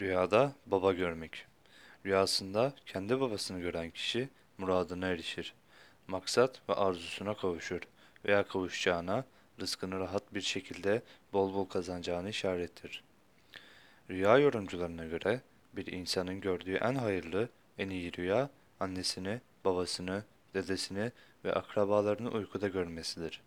Rüyada baba görmek. Rüyasında kendi babasını gören kişi muradına erişir. Maksat ve arzusuna kavuşur veya kavuşacağına, rızkını rahat bir şekilde bol bol kazanacağını işarettir. Rüya yorumcularına göre bir insanın gördüğü en hayırlı, en iyi rüya annesini, babasını, dedesini ve akrabalarını uykuda görmesidir.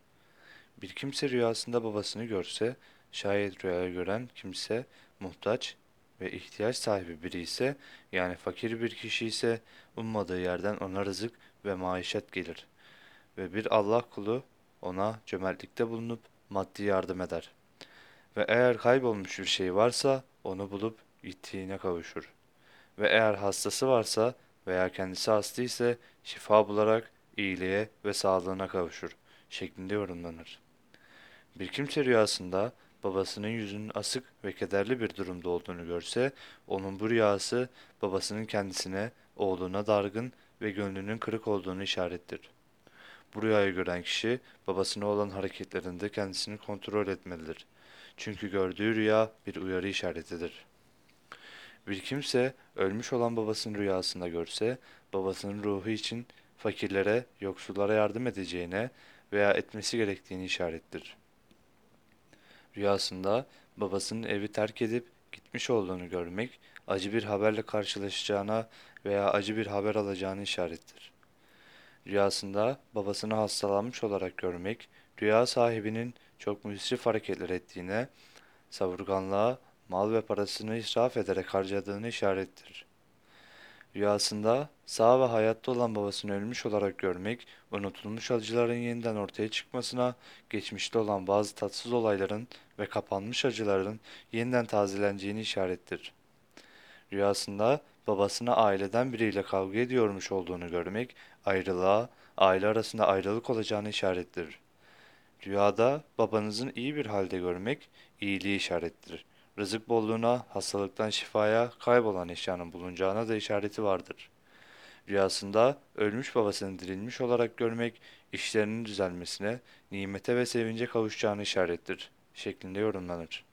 Bir kimse rüyasında babasını görse, şayet rüyayı gören kimse muhtaç ve ihtiyaç sahibi biri ise, yani fakir bir kişi ise, ummadığı yerden ona rızık ve maişet gelir ve bir Allah kulu ona cömertlikte bulunup maddi yardım eder. Ve eğer kaybolmuş bir şey varsa onu bulup gittiğine kavuşur. Ve eğer hastası varsa veya kendisi hasta ise şifa bularak iyiliğe ve sağlığına kavuşur şeklinde yorumlanır. Bir kimse rüyasında babasının yüzünün asık ve kederli bir durumda olduğunu görse, onun bu rüyası babasının kendisine, oğluna dargın ve gönlünün kırık olduğunu işarettir. Bu rüyayı gören kişi babasına olan hareketlerinde kendisini kontrol etmelidir. Çünkü gördüğü rüya bir uyarı işaretidir. Bir kimse ölmüş olan babasının rüyasında görse, babasının ruhu için fakirlere, yoksullara yardım edeceğine veya etmesi gerektiğini işarettir. Rüyasında babasının evi terk edip gitmiş olduğunu görmek, acı bir haberle karşılaşacağına veya acı bir haber alacağını işarettir. Rüyasında babasını hastalanmış olarak görmek, rüya sahibinin çok müsrif hareketler ettiğine, savurganlığa, mal ve parasını israf ederek harcadığını işarettir. Rüyasında sağ ve hayatta olan babasını ölmüş olarak görmek, unutulmuş acıların yeniden ortaya çıkmasına, geçmişte olan bazı tatsız olayların ve kapanmış acıların yeniden tazeleneceğini işarettir. Rüyasında babasına aileden biriyle kavga ediyormuş olduğunu görmek, ayrılığa, aile arasında ayrılık olacağını işarettir. Rüyada babanızın iyi bir halde görmek, iyiliği işarettir. Rızık bolluğuna, hastalıktan şifaya, kaybolan eşyanın bulunacağına da işareti vardır. Rüyasında ölmüş babasını dirilmiş olarak görmek, işlerinin düzelmesine, nimete ve sevince kavuşacağını işarettir şeklinde yorumlanır.